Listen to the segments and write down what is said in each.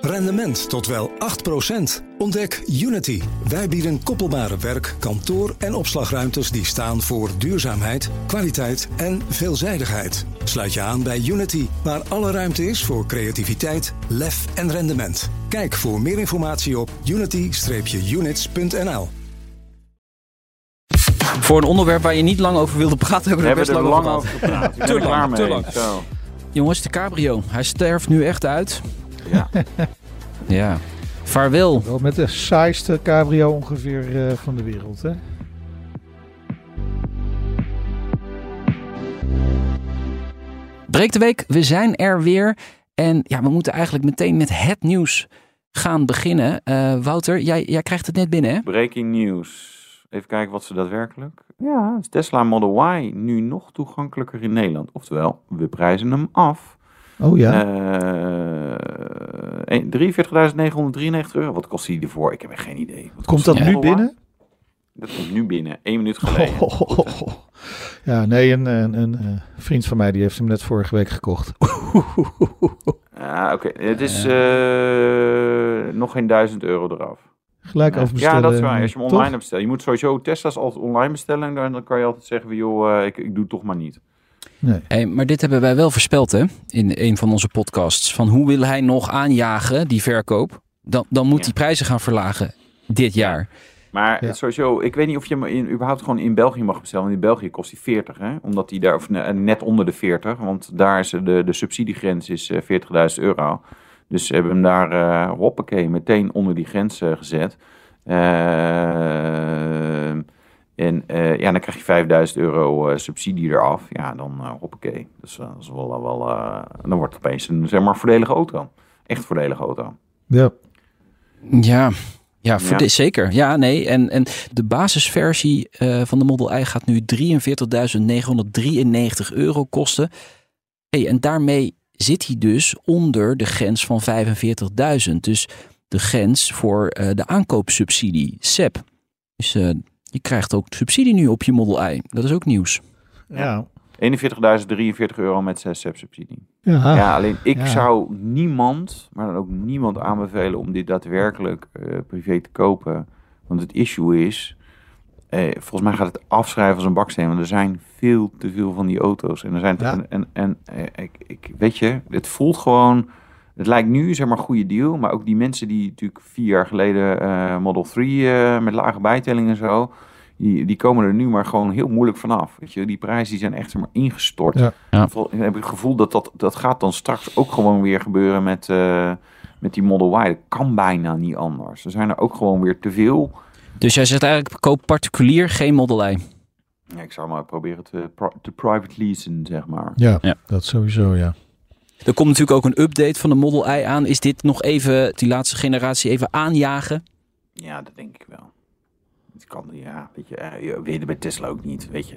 Rendement tot wel 8%. Ontdek Unity. Wij bieden koppelbare werk, kantoor en opslagruimtes die staan voor duurzaamheid, kwaliteit en veelzijdigheid. Sluit je aan bij Unity, waar alle ruimte is voor creativiteit, lef en rendement. Kijk voor meer informatie op unity-units.nl. Voor een onderwerp waar je niet lang over wilde praten, hebben we We er hebben best lang lang over gepraat. Te lang, te. Jongens, de cabrio. Hij sterft nu echt uit. Ja. Ja. Vaarwel. Wel met de saaiste cabrio ongeveer eh, van de wereld, hè? Breek de week, we zijn er weer. En ja, we moeten eigenlijk meteen met het nieuws gaan beginnen. Eh, Wouter, jij, jij krijgt het net binnen, hè? Breaking news. Even kijken wat ze daadwerkelijk. Ja, is Tesla Model Y nu nog toegankelijker in Nederland. Oftewel, we prijzen hem af. Oh ja. Eh, 43.993 euro. Wat kost hij ervoor? Ik heb echt geen idee. Wat Komt dat nu binnen? Dat komt nu binnen. Eén minuut geleden. Ja, nee, een, een, een eh, vriend van mij die heeft hem net vorige week gekocht. Ah, Oké, het is eh, nog geen 1000 euro eraf. Gelijk Ja. overbestellen. Ja, dat is waar. Als je hem online bestelt. Je moet sowieso Tesla's altijd online bestellen. En dan kan je altijd zeggen, joh, ik, ik doe het toch maar niet. Nee. Hey, maar dit hebben wij wel voorspeld, hè? In een van onze podcasts. Van hoe wil hij nog aanjagen, die verkoop? Dan, dan moet Ja. hij prijzen gaan verlagen dit jaar. Maar Ja. sowieso, ik weet niet of je hem in, überhaupt gewoon in België mag bestellen. Want in België kost hij 40, hè? Omdat hij daar, of ne- net onder de 40. Want daar is de, de subsidiegrens is eh, 40.000 euro. Dus ze hebben hem daar, eh hoppakee, meteen onder die grens eh, gezet. Eh, en eh, ja, dan krijg je 5000 euro eh, subsidie eraf. Ja, dan eh, hoppakee. Dus eh, dat is wel, wel eh, dan wordt het opeens een zeg maar, voordelige auto. Echt voordelige auto. Ja. Ja, ja, voor Ja. dit- zeker. Ja, nee. En, en de basisversie eh, van de Model I gaat nu 43.993 euro kosten. Hey, en daarmee zit hij dus onder de grens van 45.000. Dus de grens voor eh, de aankoopsubsidie, SEP. Dus eh, je krijgt ook subsidie nu op je Model I. Dat is ook nieuws. Ja. 41.043 euro met 6 subsidie. Ja. Ja, alleen ik Ja. zou niemand, maar dan ook niemand aanbevelen om dit daadwerkelijk eh, privé te kopen. Want het issue is, eh, volgens mij gaat het afschrijven als een baksteen. Want er zijn veel te veel van die auto's. En er zijn Ja. en, en, en eh, ik, ik, weet je, het voelt gewoon. Het lijkt nu zeg maar een goede deal, maar ook die mensen die natuurlijk vier jaar geleden eh, Model 3 eh, met lage bijtelling en zo, die, die komen er nu maar gewoon heel moeilijk vanaf. Weet je, die prijzen die zijn echt zeg maar ingestort. Ja. Ja. Ik heb het gevoel dat, dat dat gaat dan straks ook gewoon weer gebeuren met, eh, met die Model Y. Dat kan bijna niet anders. Er zijn er ook gewoon weer te veel. Dus jij zegt eigenlijk, koop particulier geen Model I. Ja, ik zou maar proberen te, te private leasen, zeg maar. Ja, Ja. dat sowieso, ja. Er komt natuurlijk ook een update van de Model I aan. Is dit nog even, die laatste generatie, even aanjagen? Ja, dat denk ik wel. Het kan, ja, weet je, eh, je weet het bij Tesla ook niet, weet je.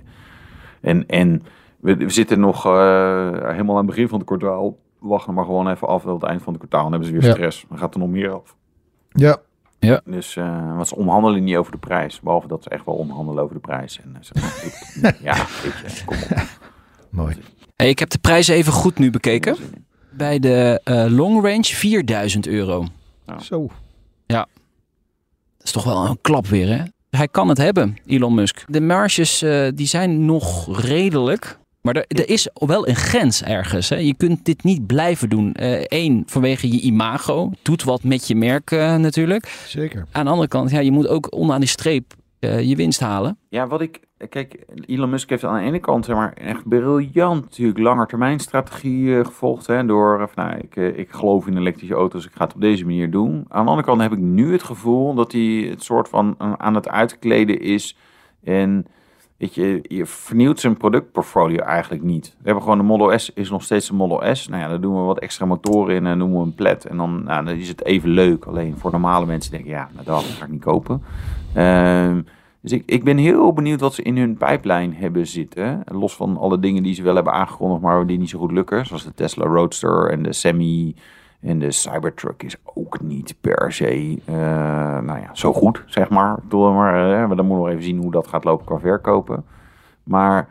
En, en we, we zitten nog eh, helemaal aan het begin van het kwartaal. Wachten maar gewoon even af tot het eind van het kwartaal. Dan hebben ze weer Ja. stress. Dan gaat er nog meer af. Ja. Dus, eh want ze onderhandelen niet over de prijs. Behalve dat ze echt wel onderhandelen over de prijs. En, ze- ja, weet je, kom op. Mooi. Hey, ik heb de prijzen even goed nu bekeken. Bij de eh, long range 4000 euro. Zo. Dat is toch wel een klap weer, hè? Hij kan het hebben, Elon Musk. De marges eh, die zijn nog redelijk. Maar er, er is wel een grens ergens. Hè? Je kunt dit niet blijven doen. Eén, vanwege je imago. Doet wat met je merk eh, natuurlijk. Zeker. Aan de andere kant, ja, je moet ook onderaan die streep eh, je winst halen. Ja, wat ik. Kijk, Elon Musk heeft aan de ene kant zeg maar, echt briljant natuurlijk langetermijnstrategie eh, gevolgd. Hè, door, eh, nou, ik, ik geloof in elektrische auto's, ik ga het op deze manier doen. Aan de andere kant heb ik nu het gevoel dat hij het soort van aan het uitkleden is. En weet je, je vernieuwt zijn productportfolio eigenlijk niet. We hebben gewoon de Model S, is nog steeds een Model S. Nou ja, daar doen we wat extra motoren in en noemen we een plet. En dan, nou, dan is het even leuk. Alleen voor normale mensen denken, ja, nou, dat ga ik niet kopen. Ehm dus ik, ik ben heel benieuwd wat ze in hun pijplijn hebben zitten. Los van alle dingen die ze wel hebben aangekondigd, maar die niet zo goed lukken. Zoals de Tesla Roadster en de Semi en de Cybertruck is ook niet per se eh, nou ja, zo goed, zeg maar. Ik maar, eh, maar dan moeten we even zien hoe dat gaat lopen qua verkopen. Maar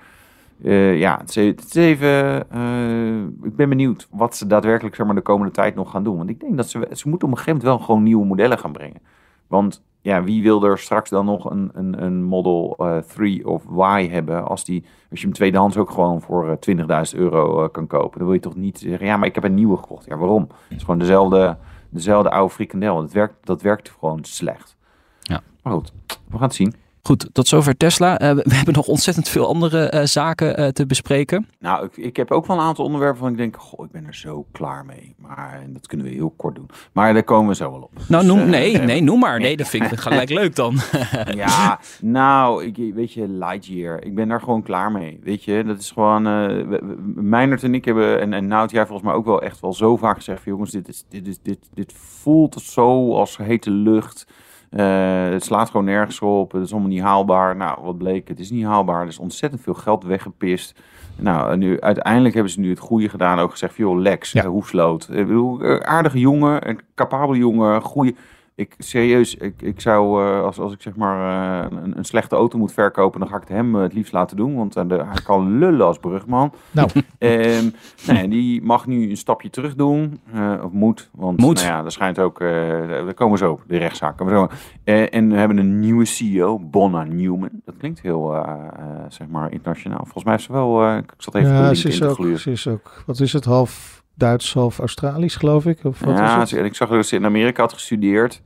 eh, ja, het is, is even. eh, ik ben benieuwd wat ze daadwerkelijk zeg maar, de komende tijd nog gaan doen. Want ik denk dat ze, ze moeten op een gegeven moment wel gewoon nieuwe modellen gaan brengen. Want ja, wie wil er straks dan nog een, een, een Model eh 3 of Y hebben als, die, als je hem tweedehands ook gewoon voor eh, 20.000 euro eh, kan kopen? Dan wil je toch niet zeggen, ja, maar ik heb een nieuwe gekocht. Ja, waarom? Het is gewoon dezelfde, dezelfde oude frikandel. Dat werkt, dat werkt gewoon slecht. Ja. Maar goed, we gaan het zien. Goed, tot zover Tesla. Eh, we hebben nog ontzettend veel andere eh, zaken eh, te bespreken. Nou, ik, ik heb ook wel een aantal onderwerpen van ik denk, goh, ik ben er zo klaar mee. Maar dat kunnen we heel kort doen. Maar daar komen we zo wel op. Nou, Dus, noem, nee, nee, noem maar. Nee, dat vind ik gelijk leuk dan. Ja, nou, ik, weet je, Lightyear. Ik ben daar gewoon klaar mee. Weet je, dat is gewoon... we- Meijnerd en ik hebben, en, en Nout, jij volgens mij ook wel echt wel zo vaak gezegd... Jongens, dit, is, dit, is, dit, dit voelt zo als hete lucht. Eh, het slaat gewoon nergens op. Het is allemaal niet haalbaar. Nou, wat bleek? Het is niet haalbaar. Er is ontzettend veel geld weggepist. Nou, nu, uiteindelijk hebben ze nu het goede gedaan. Ook gezegd, joh, Lex, Ja. eh, Hoefsloot. Ik bedoel, eh, aardige jongen, een capabele jongen, goede... Ik, serieus, ik, ik zou, eh, als, als ik zeg maar eh, een, een slechte auto moet verkopen, dan ga ik het hem het liefst laten doen. Want eh, de, hij kan lullen als brugman. Nou, Ehm nee, die mag nu een stapje terug doen. of moet. Want Moet. Nou ja, er schijnt ook. daar komen we zo op, de rechtszaak. Komen we zo. En we hebben een nieuwe CEO, Bonna Newman. Dat klinkt heel, zeg maar, internationaal. Volgens mij is ze wel. ik zat even ja, ze is, ook, ze is ook, wat is het, half Duits, half Australisch, geloof ik? Of wat Ja, het? en ik zag dat ze in Amerika had gestudeerd.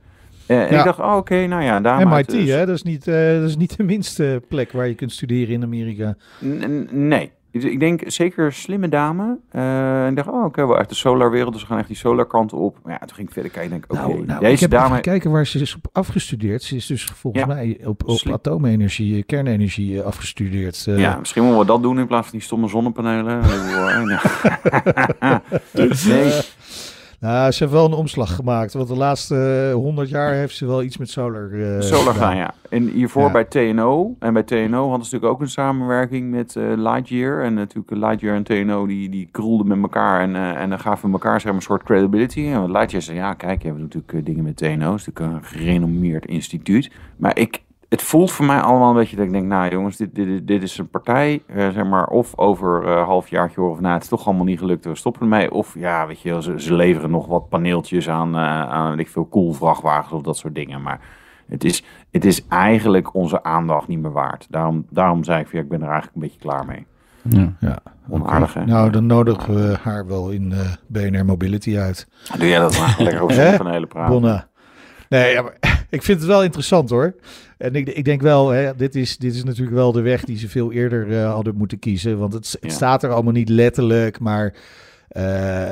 Eh, en Ja. ik dacht, oh, oké, nou ja, daar MIT, hè? Dat is, niet, eh, dat is niet de minste plek waar je kunt studeren in Amerika. N- Nee. Dus ik denk zeker slimme dame. Eh, en ik dacht, oh, oké, wel uit de solarwereld. Dus we gaan echt die solar kant op. Maar ja, toen ging ik verder kijken en denk ik, oké, nou, nou, deze ik heb dame... even kijken waar ze is op afgestudeerd. Ze is dus volgens Ja. mij op, op Slim. atoomenergie, eh, kernenergie eh, afgestudeerd. eh. Ja, misschien moeten we dat doen in plaats van die stomme zonnepanelen. Ja. nee, Nou, ze heeft wel een omslag gemaakt. Want de laatste eh, 100 jaar heeft ze wel iets met solar eh, solar gedaan. gaan, ja. En hiervoor Ja. bij TNO. En bij TNO hadden ze natuurlijk ook een samenwerking met eh, Lightyear. En natuurlijk Lightyear en TNO die, die kroelden met elkaar. En, eh, en dan gaven elkaar zeg maar, een soort credibility. En Lightyear zei, ja kijk, we hebben natuurlijk eh, dingen met TNO. Het is natuurlijk een gerenommeerd instituut. Maar ik, het voelt voor mij allemaal een beetje dat ik denk, nou jongens, dit, dit, dit is een partij, eh, zeg maar, of over een halfjaartje hoor, of nou, het is toch allemaal niet gelukt, we stoppen ermee. Of ja, weet je, ze, ze leveren nog wat paneeltjes aan, eh aan weet ik veel, cool vrachtwagens of dat soort dingen. Maar het is, het is eigenlijk onze aandacht niet meer waard. Daarom, daarom zei ik, van, ja, ik ben er eigenlijk een beetje klaar mee. Ja. Ja, Onaardig, hè? Nou, dan nodigen we haar wel in eh, BNR Mobility uit. Doe jij dat maar, lekker over Hè? zonnepanelen praten. Bonna. Nee, ja, maar ik vind het wel interessant hoor. En ik, ik denk wel, hè, dit, is, dit is natuurlijk wel de weg die ze veel eerder eh, hadden moeten kiezen. Want het, het Ja. staat er allemaal niet letterlijk, maar eh,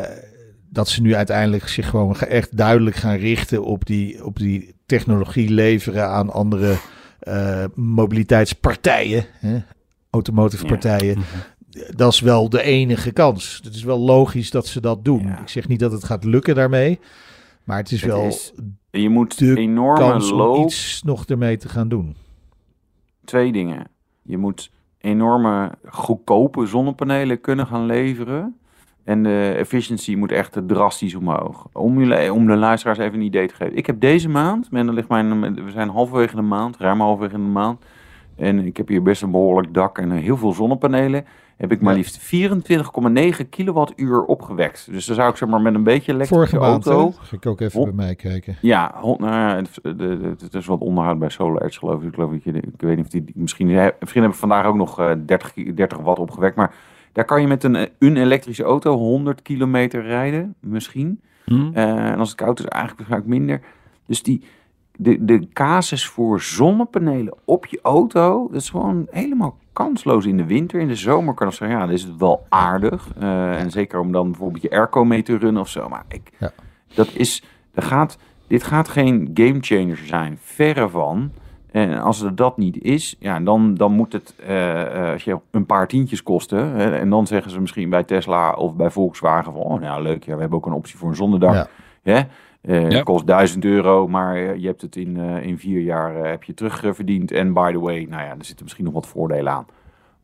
dat ze nu uiteindelijk zich gewoon ge- echt duidelijk gaan richten op die, op die technologie leveren aan andere eh, mobiliteitspartijen, hè, automotive Ja. partijen. Dat is wel de enige kans. Het is wel logisch dat ze dat doen. Ja. Ik zeg niet dat het gaat lukken daarmee. Maar het is Het wel is Je moet de enorme kans om loop... iets nog ermee te gaan doen. twee dingen. Je moet enorme goedkope zonnepanelen kunnen gaan leveren. En de efficiency moet echt drastisch omhoog. Om, jullie, om de luisteraars even een idee te geven. Ik heb deze maand, men, ligt mijn, we zijn halverwege de maand, ruim halverwege de maand. En ik heb hier best een behoorlijk dak en heel veel zonnepanelen. Heb ik maar Ja. liefst 24,9 kilowattuur opgewekt. Dus dan zou ik zeg maar met een beetje elektrische Vorige auto... Ga ik ook even bij mij kijken. Ja, nou ja, het, de- de- het is wat onderhoud bij Solar Edge, geloof ik. Ik, geloof dat je, ik weet niet of die, misschien, misschien heb ik vandaag ook nog eh, 30, ki- 30 watt opgewekt. Maar daar kan je met een, eh, een elektrische auto 100 kilometer rijden, misschien. Hm? Eh, en als het koud is, eigenlijk waarschijnlijk minder. Dus die, de, de casus voor zonnepanelen op je auto, dat is gewoon helemaal kansloos in de winter. In de zomer kan ik zeggen, ja, dit is het wel aardig. Eh, En zeker om dan bijvoorbeeld je airco mee te runnen of zo. Maar ik, Ja. dat is, dat gaat, dit gaat geen gamechanger zijn, verre van. En als het dat niet is, ja, dan, dan moet het eh, eh, als je een paar tientjes kosten. Hè, en dan zeggen ze misschien bij Tesla of bij Volkswagen van... oh, nou leuk, ja, we hebben ook een optie voor een zonnedak. Ja. Hè? Eh, Ja. Het kost 1000 euro, maar eh, je hebt het in, eh, in vier jaar heb je terugverdiend. En by the way, nou ja, er zitten misschien nog wat voordelen aan.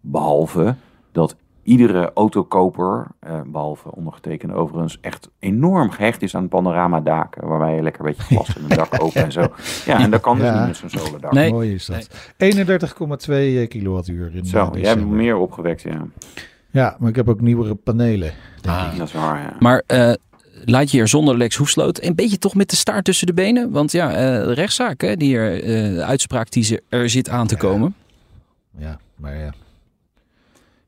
Behalve dat iedere autokoper, eh, behalve ondergetekende overigens, echt enorm gehecht is aan panorama-daken. Waarbij je lekker een beetje glas in het dak open en zo. Ja, en dat kan dus Ja. niet met zo'n solardak. Nee. Mooi is dat. 31,2 kilowattuur in Zo, jij hebt meer opgewekt, ja. Ja, maar ik heb ook nieuwere panelen. denk Ah. ik. Dat is waar, ja. Maar eh laat je er zonder Lex Hoefsloot een beetje toch met de staart tussen de benen? Want ja, eh, de rechtszaak, hè, die er, eh, de uitspraak die ze, er zit aan te Ja. komen. Ja, maar ja.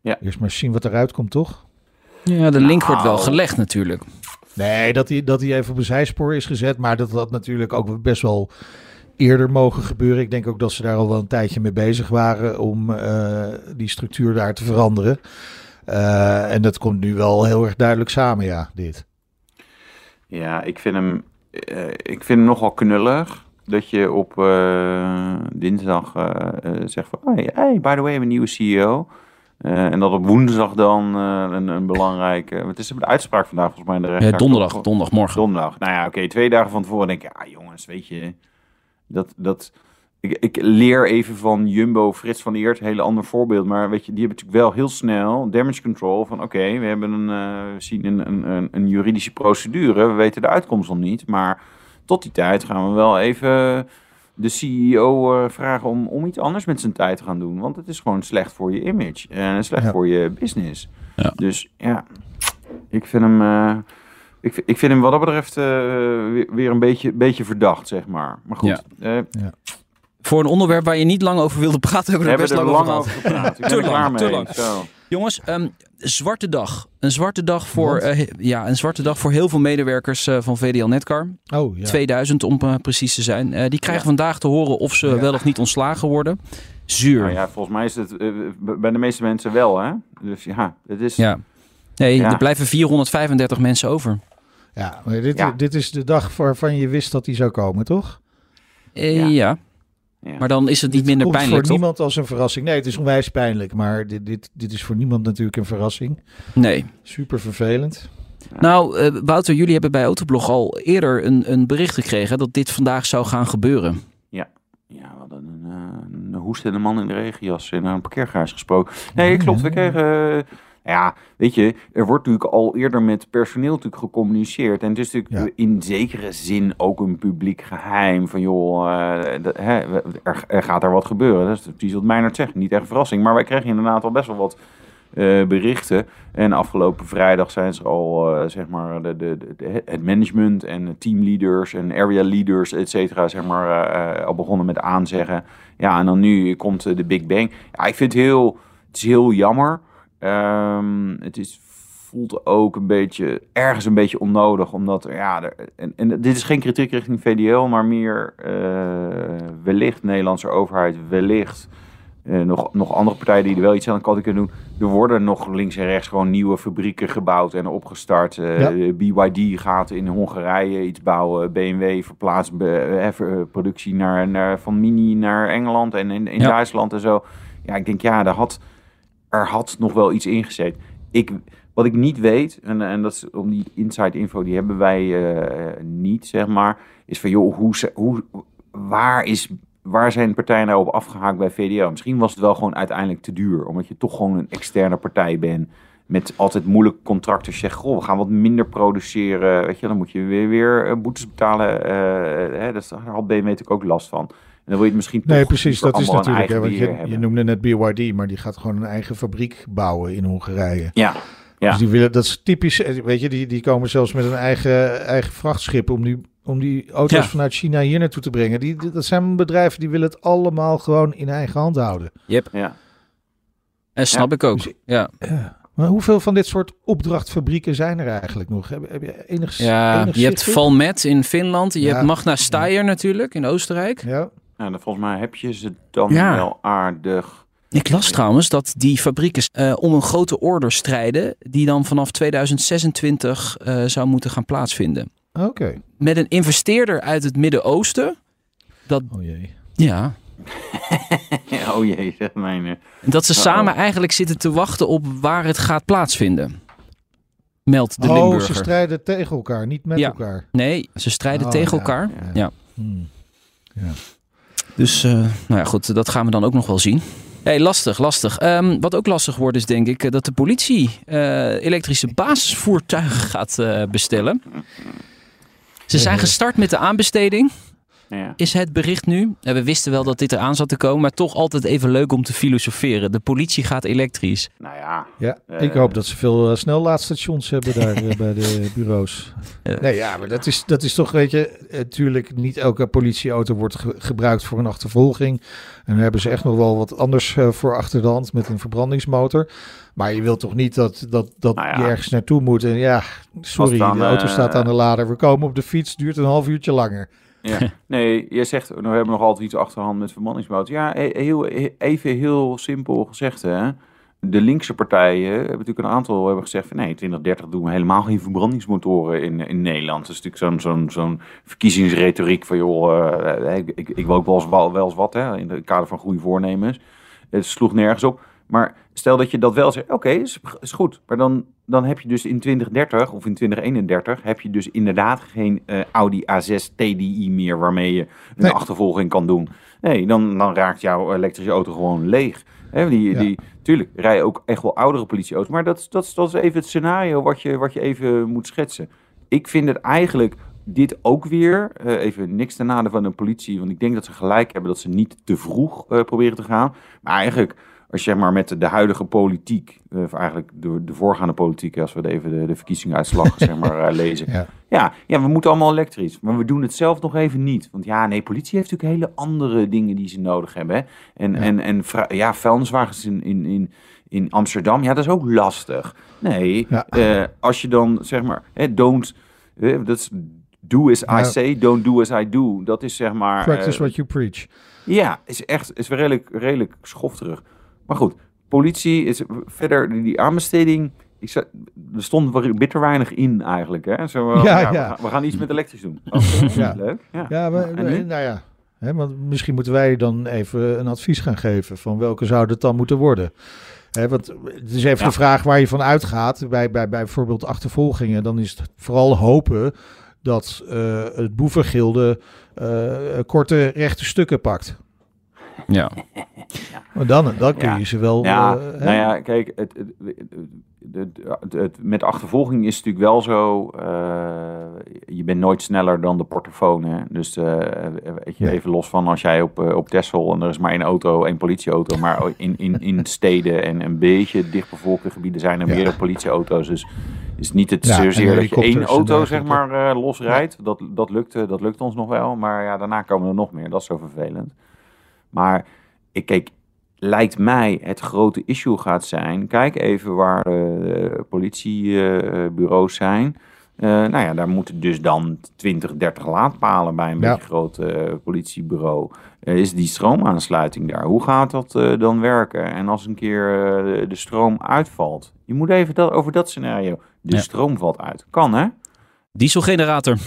Ja. Eerst maar zien wat eruit komt, toch? Ja, de link wordt wel Nou. gelegd natuurlijk. Nee, dat hij, dat hij even op een zijspoor is gezet. Maar dat had natuurlijk ook best wel eerder mogen gebeuren. Ik denk ook dat ze daar al wel een tijdje mee bezig waren om eh, die structuur daar te veranderen. Eh, en dat komt nu wel heel erg duidelijk samen, ja, dit. Ja, ik vind hem, eh, ik vind hem nogal knullig. Dat je op eh, dinsdag eh, zegt van... Hey, hey, by the way, we hebben een nieuwe CEO. En dat op woensdag dan een, een belangrijke... Wat is de uitspraak vandaag volgens mij in de Ja, rechtszaak? donderdag, Toch? donderdagmorgen. Donderdag. Nou ja, oké, twee dagen van tevoren denk ik... Ja, jongens, weet je... Dat, dat, ik, ik leer even van Jumbo, Frits van Eert, een hele ander voorbeeld. Maar weet je, die hebben natuurlijk wel heel snel damage control. Van oké, we hebben een, eh, we zien een, een, een, juridische procedure. We weten de uitkomst nog niet. Maar tot die tijd gaan we wel even de CEO eh, vragen om, om iets anders met zijn tijd te gaan doen. Want het is gewoon slecht voor je image. En slecht Ja. voor je business. Ja. Dus ja, ik vind hem... eh, ik, vind- ik vind hem wat dat betreft eh, weer, weer een beetje, beetje verdacht, zeg maar. Maar goed, Ja. Voor een onderwerp waar je niet lang over wilde praten, hebben we we er hebben best er lang lang over gepraat. Te lang, te mee. lang. Zo. Jongens, ehm, zwarte dag. Een zwarte dag voor, eh, ja, een zwarte dag voor heel veel medewerkers eh, van VDL Netcar. Oh, ja. 2000 om eh, precies te zijn. Eh, die krijgen vandaag te horen of ze Ja. wel of niet ontslagen worden. Zuur. Nou ja, volgens mij is het bij de meeste mensen wel, hè? Dus ja, het is... Ja. Nee, Ja. er blijven 435 mensen over. Ja, maar dit, Ja. dit is de dag waarvan je wist dat die zou komen, toch? Eh, Ja. Ja. Ja. maar dan is het niet Dit minder komt pijnlijk, voor toch? niemand als een verrassing. Nee, het is onwijs pijnlijk, maar dit, dit, dit is voor niemand natuurlijk een verrassing. Nee. Super vervelend. Nou, eh, Wouter, jullie hebben bij Autoblog al eerder een, een bericht gekregen dat dit vandaag zou gaan gebeuren. Ja, we hadden een, eh, een hoestende man in de regenjas in een parkeergarage gesproken. Nee, klopt. We kregen... eh, ja, weet je, er wordt natuurlijk al eerder met personeel natuurlijk gecommuniceerd. En het is natuurlijk in zekere zin ook een publiek geheim. Van joh, eh, hè, er, er gaat er wat gebeuren. Dat is precies wat Meijnerd zegt. Niet echt een verrassing. Maar wij kregen inderdaad al best wel wat eh, berichten. En afgelopen vrijdag zijn ze al, eh, zeg maar, de, de, de, het management en de teamleaders en area leaders, et cetera, zeg maar, al begonnen met aanzeggen. Ja, en dan nu komt de Big Bang. Ja, ik vind het heel, het is heel jammer. Ehm, het is, voelt ook een beetje, ergens een beetje onnodig, omdat, ja, er, en, en dit is geen kritiek richting VDL, maar meer eh, wellicht Nederlandse overheid, wellicht eh, nog, nog andere partijen die er wel iets aan kan kunnen doen. Er worden nog links en rechts gewoon nieuwe fabrieken gebouwd en opgestart. Eh, Ja. BYD gaat in Hongarije iets bouwen. BMW verplaatst be- productie naar, naar, van Mini naar Engeland en in, in Ja. Duitsland en zo. Ja, ik denk ja, er had, er had nog wel iets ingezet. Ik, wat ik niet weet, en, en dat is om die inside info, die hebben wij eh, niet, zeg maar, is van joh, hoe, hoe, waar, is, waar zijn partijen nou op afgehaakt bij VDL? Misschien was het wel gewoon uiteindelijk te duur, omdat je toch gewoon een externe partij bent. Met altijd moeilijke contracten. Zeg, goh, we gaan wat minder produceren. Weet je, dan moet je weer, weer eh, boetes betalen. eh, hè, dat daar had BMW natuurlijk ook last van. En dan wil je het misschien Nee, toch precies. Dat is natuurlijk. Hè, want je, je noemde net BYD, maar die gaat gewoon een eigen fabriek bouwen in Hongarije. Ja, Ja. Dus die willen, dat is typisch. eh, Weet je, die, die komen zelfs met een eigen, eigen vrachtschip om die, om die auto's Ja. vanuit China hier naartoe te brengen. Die, dat zijn bedrijven die willen het allemaal gewoon in eigen hand houden. ja. En snap ik ook. Dus- Ja, Ja. Maar hoeveel van dit soort opdrachtfabrieken zijn er eigenlijk nog? Heb, heb je enig, ja enig je hebt? Valmet in Finland. Je Ja. hebt Magna Steyr natuurlijk in Oostenrijk. Ja. Ja, dan volgens mij heb je ze dan Ja. wel aardig. Ik las trouwens dat die fabrieken eh, om een grote order strijden... die dan vanaf 2026 eh, zou moeten gaan plaatsvinden. Oké. Met een investeerder uit het Midden-Oosten. Dat, Oh jee. ja, Ja, oh jee, zegt mijn. eh, dat ze samen eigenlijk zitten te wachten op waar het gaat plaatsvinden. Meldt de oh, Limburger. ze strijden tegen elkaar, niet met Ja. elkaar. Nee, ze strijden Oh, tegen ja, elkaar. ja. Ja. Hmm. Dus, eh, nou ja, goed, dat gaan we dan ook nog wel zien. Hey, lastig, lastig. Ehm, wat ook lastig wordt is denk ik eh, dat de politie eh, elektrische basisvoertuigen gaat bestellen. Ze zijn gestart met de aanbesteding. Ja. Is het bericht nu? En we wisten wel dat dit eraan zat te komen, maar toch altijd even leuk om te filosoferen. De politie gaat elektrisch. Nou ja, Ja, Eh. ik hoop dat ze veel uh, snellaadstations hebben daar eh, bij de bureaus. Nee, ja, maar dat is, dat is toch, weet je, natuurlijk niet elke politieauto wordt ge- gebruikt voor een achtervolging. En daar hebben ze echt nog wel wat anders voor achter de hand met een verbrandingsmotor. Maar je wilt toch niet dat, dat, dat Nou ja. je ergens naartoe moet en ja, sorry, dan, de auto staat aan de lader. We komen op de fiets, duurt een half uurtje langer. Ja. Nee, je zegt, we hebben nog altijd iets achterhand met vermanningsmotor. Ja, heel, even heel simpel gezegd, hè. De linkse partijen hebben natuurlijk een aantal hebben gezegd van nee, 2030 doen we helemaal geen verbrandingsmotoren in, in Nederland. Dat is natuurlijk zo'n zo'n zo'n verkiezingsretoriek van joh, eh, ik, ik, ik wil ook wel eens, wel, wel eens wat hè, in het kader van goede voornemens. Het sloeg nergens op. Maar stel dat je dat wel zegt, oké, is, is goed. Maar dan, dan heb je dus in 2030 of in 2031 heb je dus inderdaad geen eh, Audi A6 TDI meer waarmee je een Nee. achtervolging kan doen. Nee, dan, dan raakt jouw elektrische auto gewoon leeg. Die, Ja. die, tuurlijk rijden ook echt wel oudere politieauto's. Maar dat, is- dat, is- dat is even het scenario wat je, wat je even moet schetsen. Ik vind het eigenlijk dit ook weer, eh, even niks ten nadele van de politie, want ik denk dat ze gelijk hebben dat ze niet te vroeg eh, proberen te gaan. Maar eigenlijk, als je zeg maar met de, huidige politiek, eh, of eigenlijk de, de voorgaande politiek, als we even de, de verkiezingsuitslag zeg maar, eh, lezen. Ja. Ja, ja, we moeten allemaal elektrisch, maar we doen het zelf nog even niet. Want ja, nee, politie heeft natuurlijk hele andere dingen die ze nodig hebben. Hè? En, Ja. en, en ja, vuilniswagens in, in, in, in Amsterdam, ja, dat is ook lastig. Nee, Ja. eh, als je dan zeg maar, hè, don't, eh, dat is do as I say, don't do as I do. Dat is zeg maar... Practice what you preach. ja, is echt is redelijk, redelijk schofterig. Maar goed, politie is verder die, aanbesteding. Ik zei, er stond bitter weinig in eigenlijk. Hè? Zo, eh, Ja, ja, We, gaan, we gaan iets met elektrisch doen. Oké, Ja. Leuk. Ja. Maar, nou ja. Hè, want misschien moeten wij dan even een advies gaan geven van welke zou het dan moeten worden. Hè, want het is even Ja. de vraag waar je van uitgaat. Bij, bij, bij bijvoorbeeld achtervolgingen, dan is het vooral hopen dat eh, het boevengilde eh, korte rechte stukken pakt. Ja. Maar dan, dan kun Ja. je ze wel... Ja, eh, nou ja, kijk, het, het, het, het- het- met achtervolging is het natuurlijk wel zo. eh, je bent nooit sneller dan de portofoon. Hè? Dus eh, weet je, Nee. even los van als jij op, op Texel en er is maar één auto, één politieauto. Maar in, in, in steden en een beetje dichtbevolkte gebieden zijn er Ja. meerdere politieauto's. Dus is niet het zozeer dat je één auto zeg maar eh, losrijdt. Dat, dat, lukt, dat lukt ons nog wel. Maar ja, daarna komen er nog meer. Dat is zo vervelend. Maar ik kijk, lijkt mij het grote issue gaat zijn. Kijk even waar eh, politiebureaus zijn. Eh, nou ja, daar moeten dus dan 20, 30 laadpalen bij een Ja. beetje groot eh, politiebureau. Eh, is die stroomaansluiting daar? Hoe gaat dat dan werken? En als een keer eh, de stroom uitvalt? Je moet even dat, over dat scenario. De Ja. stroom valt uit. Kan hè? Dieselgenerator.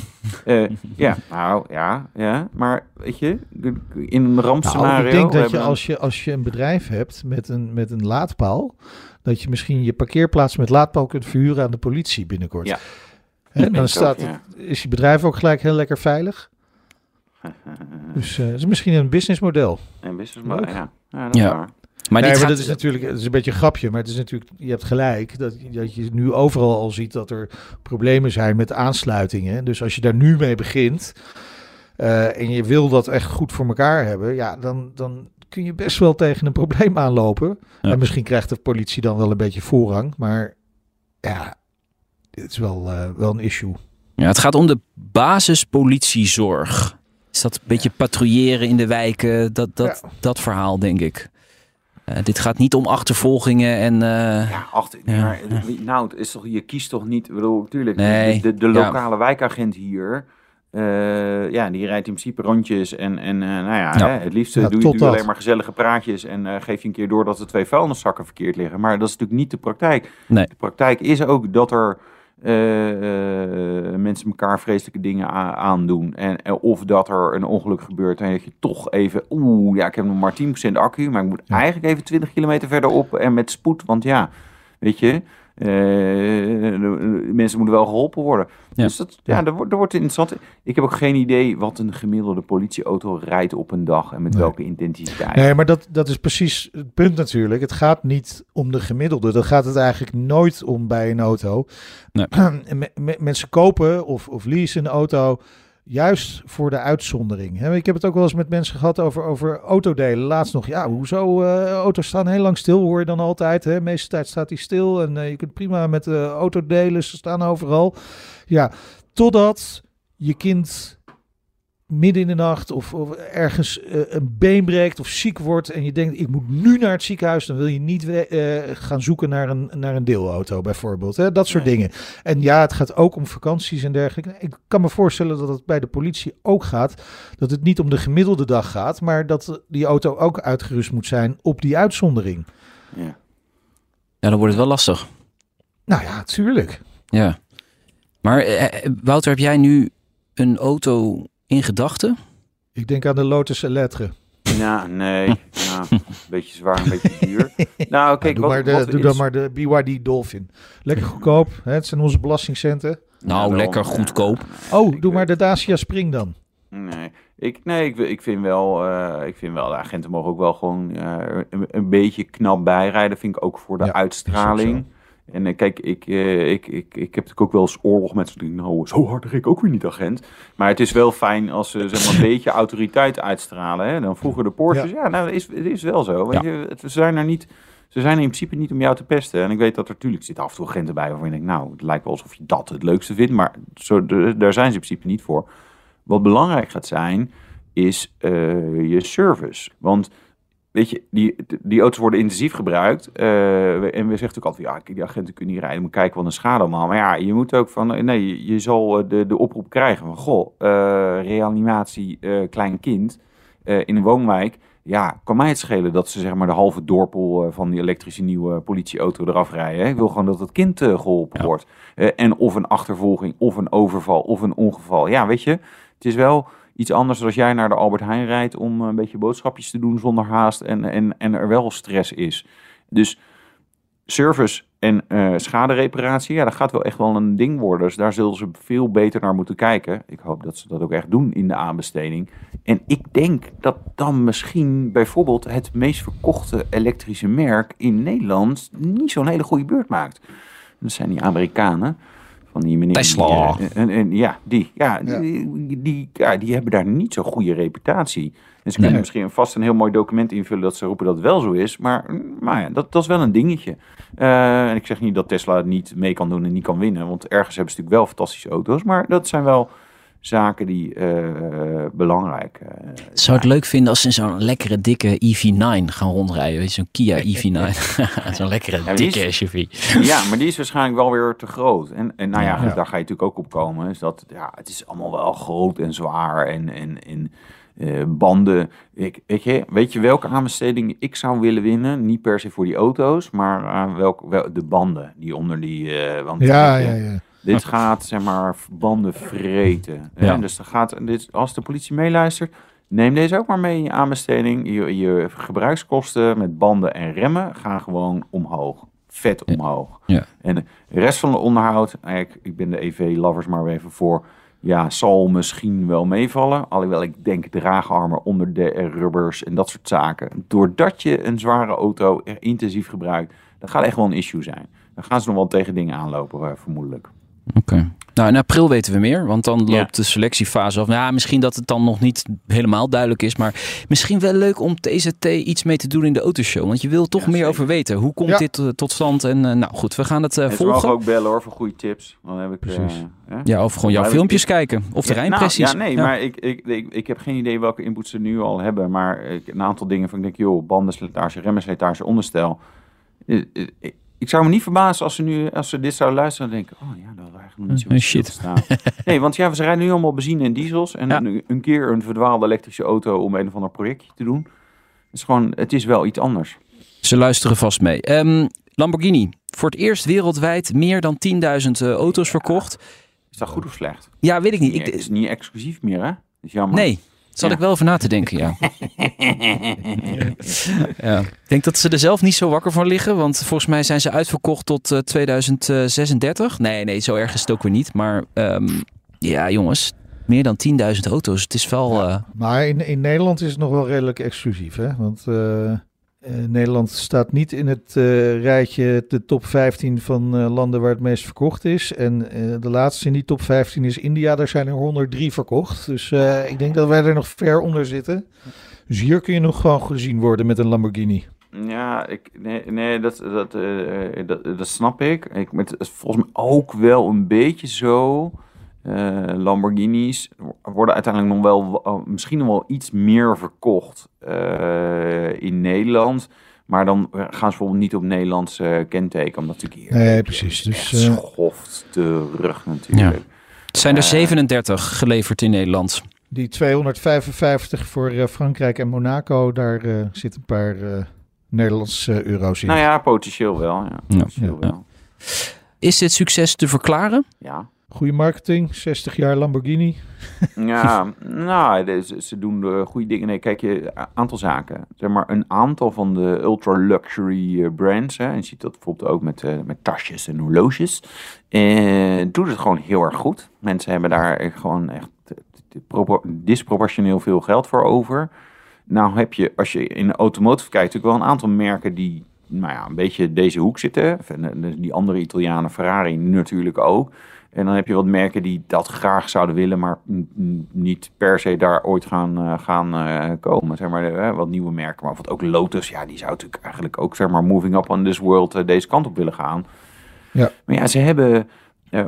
Eh, ja, nou ja, ja. Maar weet je, in een rampscenario... Nou, ik denk dat je als, je als je een bedrijf hebt met een, met een laadpaal, dat je misschien je parkeerplaats met laadpaal kunt verhuren aan de politie binnenkort. Ja. Hè, denk dan staat, ook, ja. het- is je bedrijf ook gelijk heel lekker veilig. Dus eh het is misschien een businessmodel. En business Leuk. model, ja. ja, dat is Ja. waar. Maar nee, dit maar gaat, dat is natuurlijk het is een beetje een grapje, maar het is natuurlijk, je hebt gelijk dat, dat je nu overal al ziet dat er problemen zijn met aansluitingen. Dus als je daar nu mee begint eh, en je wil dat echt goed voor elkaar hebben, ja, dan, dan kun je best wel tegen een probleem aanlopen. Ja. En misschien krijgt de politie dan wel een beetje voorrang, maar ja, het is wel, eh, wel een issue. ja, het gaat om de basispolitiezorg. Is dat een beetje patrouilleren in de wijken? Dat, dat, dat verhaal, denk ik. Eh, dit gaat niet om achtervolgingen en... eh, Ja, achter, Ja, maar ja. nou, het is toch, je kiest toch niet, ik bedoel, natuurlijk, Nee, de, de, de ja. lokale wijkagent hier, eh, ja, die rijdt in principe rondjes en, en eh, nou ja, Ja. Hè, het liefst Ja, doe, je, doe alleen maar gezellige praatjes en eh, geef je een keer door dat er twee vuilniszakken verkeerd liggen. Maar dat is natuurlijk niet de praktijk. Nee. De praktijk is ook dat er mensen elkaar vreselijke dingen aandoen. En, of dat er een ongeluk gebeurt en dat je toch even... Oeh, ja, ik heb nog maar 10% accu, maar ik moet Ja. eigenlijk even 20 kilometer verderop en met spoed. Want ja, weet je, mensen moeten wel geholpen worden. Ja. Dus dat, ja, dat, wordt, dat wordt interessant. Ik heb ook geen idee wat een gemiddelde politieauto rijdt op een dag en met Nee. welke intensiteit. Nee, maar dat, dat is precies het punt natuurlijk. Het gaat niet om de gemiddelde. Dat gaat het eigenlijk nooit om bij een auto. Nee. Me- me- mensen kopen of, of leasen een auto juist voor de uitzondering. Ik heb het ook wel eens met mensen gehad over, over autodelen. Laatst nog, ja, hoezo? eh, auto's staan heel lang stil, hoor je dan altijd. Hè? De meeste tijd staat die stil en eh, je kunt prima met de auto delen. Ze staan overal. Ja, totdat je kind midden in de nacht of, of ergens eh, een been breekt of ziek wordt en je denkt ik moet nu naar het ziekenhuis, dan wil je niet eh, gaan zoeken naar een, naar een deelauto bijvoorbeeld. Hè? Dat soort Nee. dingen. En ja, het gaat ook om vakanties en dergelijke. Ik kan me voorstellen dat het bij de politie ook gaat. Dat het niet om de gemiddelde dag gaat, maar dat die auto ook uitgerust moet zijn op die uitzondering. Ja. Ja, dan wordt het wel lastig. Nou ja, tuurlijk. Ja. Maar eh, Wouter, heb jij nu een auto in gedachten? Ik denk aan de Lotus Elettre. Ja, nee. Ja, een beetje zwaar, een beetje duur. Nou, kijk, doe wat, maar de, wat doe is- dan maar de BYD Dolphin. Lekker goedkoop. Hè? Het zijn onze belastingcenten. Nou, lekker ja. goedkoop. Oh, Ik doe maar weet- de Dacia Spring dan. Nee, ik, nee ik, ik, vind wel, eh, ik vind wel, de agenten mogen ook wel gewoon eh, een, een beetje knap bijrijden. Vind ik ook voor de Ja, uitstraling. En eh, kijk, ik, eh, ik, ik, ik heb natuurlijk ook wel eens oorlog met ding. Nou, zo hard ik ook weer niet, agent. Maar het is wel fijn als ze zeg maar, een beetje autoriteit uitstralen. Hè? Dan vroeger de Porsches. Ja, nou, is, het is wel zo. Weet Ja. je, het, ze zijn er niet... Ze zijn er in principe niet om jou te pesten. En ik weet dat er natuurlijk zitten af en toe agenten bij waarvan je denkt, nou, het lijkt wel alsof je dat het leukste vindt. Maar zo, de- daar zijn ze in principe niet voor. Wat belangrijk gaat zijn, is eh, je service. Want weet je, die, die auto's worden intensief gebruikt. eh, en we zeggen natuurlijk altijd, ja, die agenten kunnen niet rijden, moet kijken wat een schade allemaal. Maar ja, je moet ook van, nee, je, je zal eh, de, de oproep krijgen van, goh, eh, reanimatie, klein kind in een woonwijk. Ja, kan mij het schelen dat ze zeg maar de halve dorpel van die elektrische nieuwe politieauto eraf rijden. Hè? Ik wil gewoon dat het kind eh, geholpen Ja. wordt. En of een achtervolging, of een overval, of een ongeval. Ja, weet je, het is wel iets anders als jij naar de Albert Heijn rijdt om een beetje boodschapjes te doen zonder haast en, en, en er wel stress is. Dus service en eh schadereparatie, ja, dat gaat wel echt wel een ding worden. Dus daar zullen ze veel beter naar moeten kijken. Ik hoop dat ze dat ook echt doen in de aanbesteding. En ik denk dat dan misschien bijvoorbeeld het meest verkochte elektrische merk in Nederland niet zo'n hele goede beurt maakt. Dat zijn die Amerikanen. Van die meneer Tesla. die, eh, en, en, ja, die, ja, Ja. Die, die, ja, die hebben daar niet zo'n goede reputatie. En ze kunnen Nee. misschien vast een heel mooi document invullen dat ze roepen dat het wel zo is. Maar, maar ja, dat, dat is wel een dingetje. Eh, en ik zeg niet dat Tesla het niet mee kan doen en niet kan winnen. Want ergens hebben ze natuurlijk wel fantastische auto's. Maar dat zijn wel zaken die eh, belangrijk eh, Zou ik leuk vinden als ze in zo'n lekkere dikke EV9 gaan rondrijden. Weet je, zo'n Kia EV9. zo'n lekkere dikke is- SUV. Ja, maar die is waarschijnlijk wel weer te groot. En, en nou ja, Ja. daar ga je natuurlijk ook op komen. Is dat, ja, het is allemaal wel groot en zwaar en, en, en eh, banden. Ik, weet, je, weet je welke aanbesteding ik zou willen winnen? Niet per se voor die auto's, maar eh, welk, wel, de banden die onder die... eh, want Ja, ja, ja. Dit gaat, zeg maar, banden vreten. Ja. Dus dan gaat, dit, als de politie meeluistert, neem deze ook maar mee in je aanbesteding. Je, je gebruikskosten met banden en remmen gaan gewoon omhoog. Vet omhoog. Ja. En de rest van het onderhoud, nou, ik, ben de EV-lovers maar weer even voor, ja, zal misschien wel meevallen. Alhoewel ik denk draagarmen onder de rubbers en dat soort zaken. Doordat je een zware auto er intensief gebruikt, dat gaat echt wel een issue zijn. Dan gaan ze nog wel tegen dingen aanlopen, eh, vermoedelijk. Oké. Nou, in april weten we meer, want dan Ja. loopt de selectiefase af. Nou, ja, misschien dat het dan nog niet helemaal duidelijk is, maar misschien wel leuk om TZT iets mee te doen in de autoshow. Want je wil toch Ja, meer zeker. over weten. Hoe komt Ja. dit eh, tot stand? En eh, nou goed, we gaan het eh, En mogen volgen. ook bellen hoor, voor goede tips. Dan heb ik, eh, Precies. Ja, of gewoon jouw filmpjes ik- kijken. Of de Ja, rijimpressies. Nou, ja, nee, maar ik, ik, ik, ik heb geen idee welke input ze nu al hebben. Maar ik, een aantal dingen van ik denk, joh, bandenslijtage, remmenslijtage, onderstel. Ik, ik zou me niet verbazen als ze nu, als ze dit zouden luisteren en denken, oh ja, dat was eigenlijk nog niet zo te staan. nee, want ja, ze rijden nu allemaal benzine en diesels. En Ja. een, een keer een verdwaalde elektrische auto om een of ander projectje te doen. Het is gewoon, het is wel iets anders. Ze luisteren vast mee. Ehm, Lamborghini. Voor het eerst wereldwijd meer dan 10.000 eh, auto's verkocht. Is dat goed of slecht? Ja, weet ik niet. Het is niet exclusief meer, hè? Dat is jammer. nee, Ja. ik wel over na te denken, ja. ja. Ik denk dat ze er zelf niet zo wakker van liggen. Want volgens mij zijn ze uitverkocht tot eh, 2036. Nee, nee, zo erg is het ook weer niet. Maar ehm, ja, jongens. Meer dan 10.000 auto's. Het is wel... eh, Maar in, in Nederland is het nog wel redelijk exclusief, hè? Want eh, eh, Nederland staat niet in het eh, rijtje de top 15 van eh, landen waar het meest verkocht is. En de laatste in die top 15 is India. Daar zijn er 103 verkocht. Dus ik denk dat wij er nog ver onder zitten. Dus hier kun je nog gewoon gezien worden met een Lamborghini. Ja, ik, nee, nee dat, dat, dat, dat snap ik. ik met, volgens mij ook wel een beetje zo. Eh, Lamborghinis worden uiteindelijk nog wel, eh, misschien nog wel iets meer verkocht eh, in Nederland. Maar dan gaan ze bijvoorbeeld niet op Nederlands eh, kenteken. Omdat natuurlijk hier Nee, precies. Dus, echt eh, schoft terug natuurlijk. het zijn er Eh. 37 geleverd in Nederland. Die 255 voor eh, Frankrijk en Monaco, daar eh zitten een paar eh, Nederlandse eh, euro's in. Nou ja, potentieel wel. Ja, Ja. potentieel Ja. wel. Is dit succes te verklaren? ja. Goede marketing, 60 jaar Lamborghini. Ja, nou, ze, doen de goede dingen. Nee, kijk, je aantal zaken. Zeg maar, een aantal van de ultra-luxury eh, brands. Hè, en je ziet dat bijvoorbeeld ook met, eh, met tasjes en horloges. Eh, doet het gewoon heel erg goed. Mensen hebben daar gewoon echt eh, propor- disproportioneel veel geld voor over. Nou heb je, als je in de automotive kijkt, natuurlijk wel een aantal merken die nou ja, een beetje deze hoek zitten. En, eh, Die andere Italianen, Ferrari natuurlijk ook. En dan heb je wat merken die dat graag zouden willen, maar niet per se daar ooit gaan, eh, gaan eh, komen. Zeg maar, wat nieuwe merken, maar bijvoorbeeld ook Lotus, ja, die zou natuurlijk eigenlijk ook, zeg maar, moving up on this world eh, deze kant op willen gaan. Ja. Maar ja, ze hebben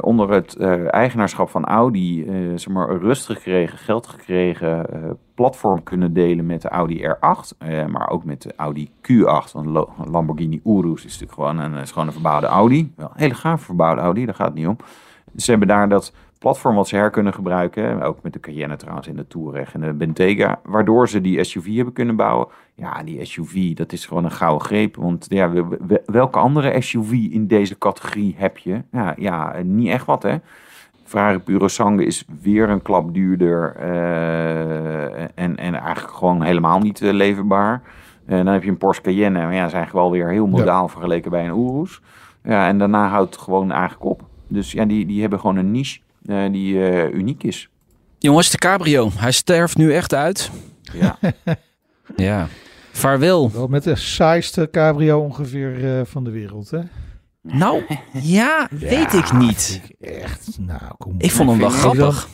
onder het eigenaarschap van Audi, zeg maar, rust gekregen, geld gekregen, platform kunnen delen met de Audi R8, eh, maar ook met de Audi Q8. Want Lamborghini Urus is natuurlijk gewoon een, is gewoon een verbouwde Audi. Wel een hele gaaf verbouwde Audi, daar gaat het niet om. Ze hebben daar dat platform wat ze her kunnen gebruiken. Ook met de Cayenne trouwens in de Touareg en de Bentayga. Waardoor ze die SUV hebben kunnen bouwen. Ja, die SUV, dat is gewoon een gouden greep. Want ja, we- we- welke andere SUV in deze categorie heb je? Ja, ja niet echt wat hè. Ferrari Purosangue is weer een klap duurder. eh, en, en eigenlijk gewoon helemaal niet eh, leverbaar. En dan heb je een Porsche Cayenne. Maar ja, eigenlijk wel weer heel modaal vergeleken bij een Urus. Ja, en daarna houdt het gewoon eigenlijk op. Dus ja, die, die hebben gewoon een niche eh, die eh, uniek is. Jongens, de cabrio. Hij sterft nu echt uit. Ja. Ja. Vaarwel. Wel met de saaiste cabrio ongeveer eh, van de wereld, hè? Nou, ja, weet ik niet. Echt, nou kom. Ik vond hem wel grappig.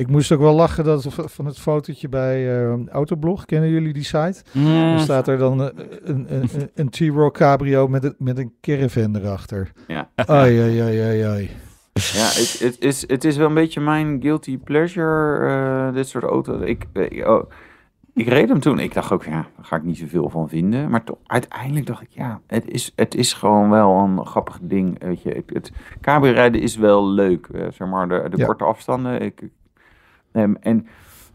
Ik moest ook wel lachen dat, van het fotootje bij eh, Autoblog. Kennen jullie die site? Mm, staat er dan eh, een, een, een, een T-Roc cabrio met een, met een caravan erachter. Ja. Ai, ai, ai, ai, ai. Ja, het, het, is, het is wel een beetje mijn guilty pleasure, eh, dit soort auto's. Ik, oh, ik reed hem toen. Ik dacht ook, ja, daar ga ik niet zoveel van vinden. Maar toch, uiteindelijk dacht ik, ja, het is, het is gewoon wel een grappig ding. Weet je, het, het cabrio rijden is wel leuk. zeg maar, de, de Ja. korte afstanden. Ik, ehm, en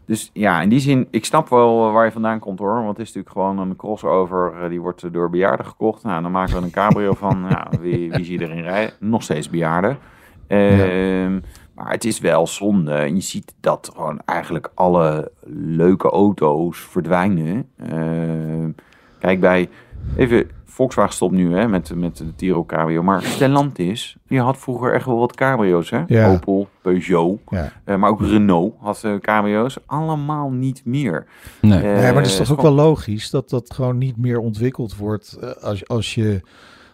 dus ja, in die zin, ik snap wel waar je vandaan komt hoor. Want het is natuurlijk gewoon een crossover, eh, die wordt door bejaarden gekocht. Nou, dan maken we een cabrio van, nou, wie, wie zie je erin rijden? Nog steeds bejaarden. Ehm, Maar het is wel zonde. En je ziet dat gewoon eigenlijk alle leuke auto's verdwijnen. Ehm, kijk, bij... Even, Volkswagen stopt nu hè, met, met de Tiro Cabrio. Maar Stellantis, die had vroeger echt wel wat cabrio's. Hè? Ja. Opel, Peugeot, Ja. eh, maar ook Renault had eh, cabrio's. Allemaal niet meer. Nee. Eh, Nee, maar het is toch ook wel logisch dat dat gewoon niet meer ontwikkeld wordt als, als je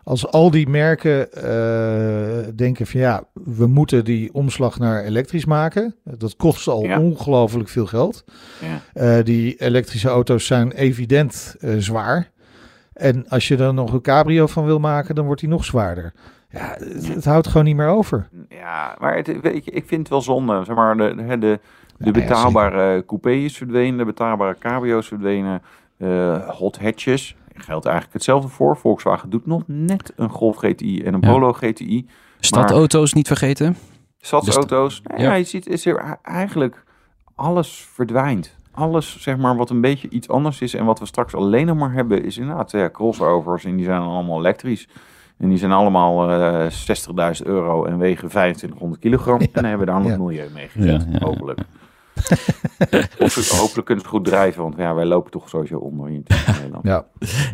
als al die merken eh, denken van ja, we moeten die omslag naar elektrisch maken. Dat kost al Ja. ongelooflijk veel geld. Ja. Eh, die elektrische auto's zijn evident eh, zwaar. En als je er nog een cabrio van wil maken, dan wordt die nog zwaarder. Ja, het, het houdt gewoon niet meer over. Ja, maar het, weet je, ik vind het wel zonde. Zeg maar, de, de, de, de Ja, ja, betaalbare coupé is verdwenen, de betaalbare cabrio's verdwenen, eh, hot hatches. Geldt eigenlijk hetzelfde voor. Volkswagen doet nog net een Golf GTI en een Ja. Polo GTI. Stadauto's niet vergeten. Stadsauto's. Nou Ja. ja, je ziet, is er eigenlijk alles verdwijnt. Alles, zeg maar, wat een beetje iets anders is en wat we straks alleen nog maar hebben, is inderdaad ja, crossovers. En die zijn allemaal elektrisch. En die zijn allemaal eh 60.000 euro en wegen 2500 kilogram. En dan hebben we daar nog Ja. milieu mee gered, Ja, ja, ja. hopelijk. Of, hopelijk kunnen ze goed drijven, want ja, wij lopen toch sowieso onder in Nederland. Ja,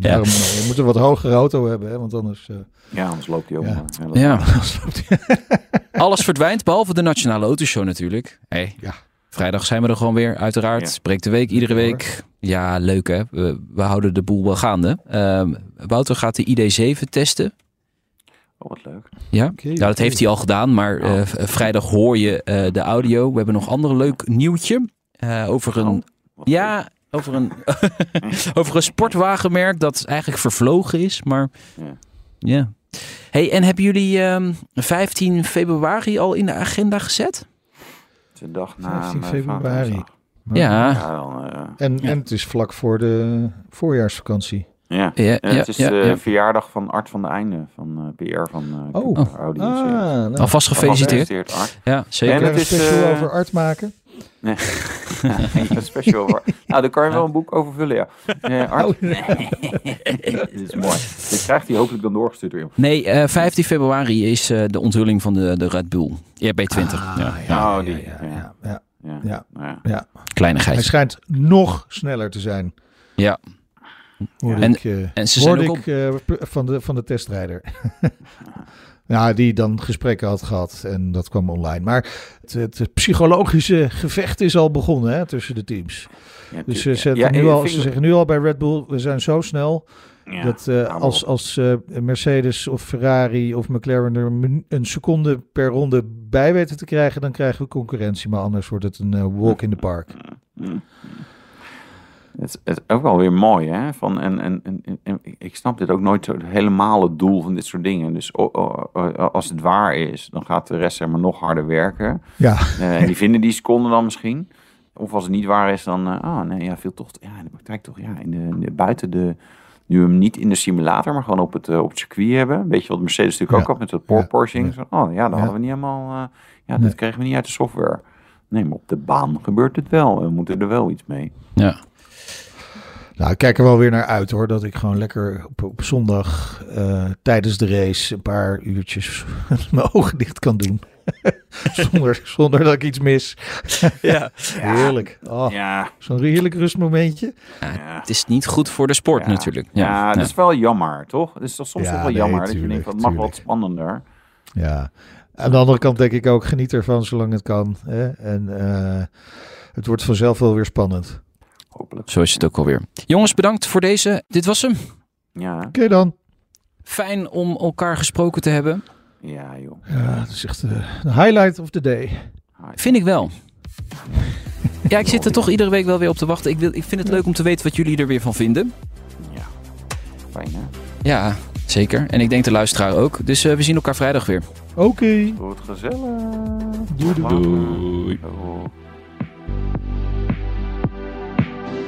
daarom, eh, je moet een wat hogere auto hebben, hè, want anders... eh, Ja, anders loopt hij ook. Ja, anders loopt hij- alles verdwijnt, behalve de Nationale Autoshow natuurlijk. Hey, Ja. Vrijdag zijn we er gewoon weer, uiteraard. Ja. Spreekt de week, iedere week. Ja, leuk hè. We, we houden de boel wel gaande. Ehm, Wouter gaat de ID7 testen. Oh, wat leuk. Ja, Oké, ja dat heeft hij al gedaan. Maar Oh. eh, v- vrijdag hoor je eh, de audio. We hebben nog ander leuk nieuwtje. eh, over een Oh, Ja, over een, over een sportwagenmerk dat eigenlijk vervlogen is. Maar Ja. ja. Hey, en hebben jullie ehm 15 februari al in de agenda gezet? De dag na 15 mijn februari. Ja. Ja, dan, eh, En, Ja. en het is vlak voor de voorjaarsvakantie. ja. Ja, En ja, het is ja, de ja. verjaardag van Art van de Einde, van eh, PR van eh Oh. Cooper Audi. Ah, nou, Alvast gefeliciteerd. Art. Ja, En zeker. We het is, special eh, over art maken? Nee. een special. Nou, daar kan je wel een boek over vullen, ja. Eh, Art. Oh. Dit is mooi. Dit krijgt hij hopelijk dan doorgestuurd weer. Nee, eh 15 februari is eh, de onthulling van de, de Red Bull. RB20. Ah, ja, ja. Oh, die, ja, ja. ja, ja, Ja. Ja. Nou ja. ja. Hij Kleinigheid. schijnt nog sneller te zijn. Ja. Hoorde En- ik, En ze zijn ook ik eh, van, de, van de testrijder. ja, die dan gesprekken had gehad en dat kwam online. Maar het, het psychologische gevecht is al begonnen hè, tussen de teams. Ja, Dus ze, zetten ja. nu Ja, al, ze zeggen nu al bij Red Bull, we zijn zo snel dat eh, als, als eh, Mercedes of Ferrari of McLaren er een, seconde per ronde bij weten te krijgen, dan krijgen we concurrentie. Maar anders wordt het een eh, walk in the park. Het, is- ook wel weer mooi, hè? Van, en, en, en, en ik snap dit ook nooit zo helemaal het doel van dit soort dingen. Dus o- o- o- als het waar is, dan gaat de rest zeg maar nog harder werken. Ja, Eh, en die vinden die seconden dan misschien. Of als het niet waar is, dan... eh, oh nee, ja, veel toch... Ja, in de praktijk toch... Ja, in de, in de- buiten de... Nu hem niet in de simulator, maar gewoon op het, eh, op het circuit hebben. Weet je wat Mercedes natuurlijk Ja. ook had met het Ja. porpoising. Zo, Oh ja, dat Ja. hadden we niet helemaal... ja, Nee. dat kregen we niet uit de software. Nee, maar op de baan gebeurt het wel. We moeten er wel iets mee. Ja. Nou, ik kijk er wel weer naar uit hoor. Dat ik gewoon lekker op, op zondag eh, tijdens de race een paar uurtjes mijn ogen dicht kan doen. zonder, zonder dat ik iets mis. Ja. Heerlijk. Oh, Ja, Zo'n heerlijk rustmomentje. ja. Het is niet goed voor de sport Ja. natuurlijk. Ja, Ja, dat is wel jammer, toch? Het is toch soms wel nee, jammer dat je denkt, dat mag wat spannender. Ja. Aan de andere kant denk ik ook, geniet ervan zolang het kan. Hè? En eh, het wordt vanzelf wel weer spannend. Hopelijk. Zo is het ook alweer. Jongens, bedankt voor deze. Dit was hem. Ja, Oké dan. Fijn om elkaar gesproken te hebben. ja joh. Ja, dat is echt eh, de highlight of the day. Vind ik wel. Ja, ik zit er toch iedere week wel weer op te wachten. Ik, wil, ik vind het leuk om te weten wat jullie er weer van vinden. Ja, fijn hè? Ja, zeker. En ik denk de luisteraar ook. Dus eh, we zien elkaar vrijdag weer. Oké. Het gezellig. Doei, doei, doei. Doei.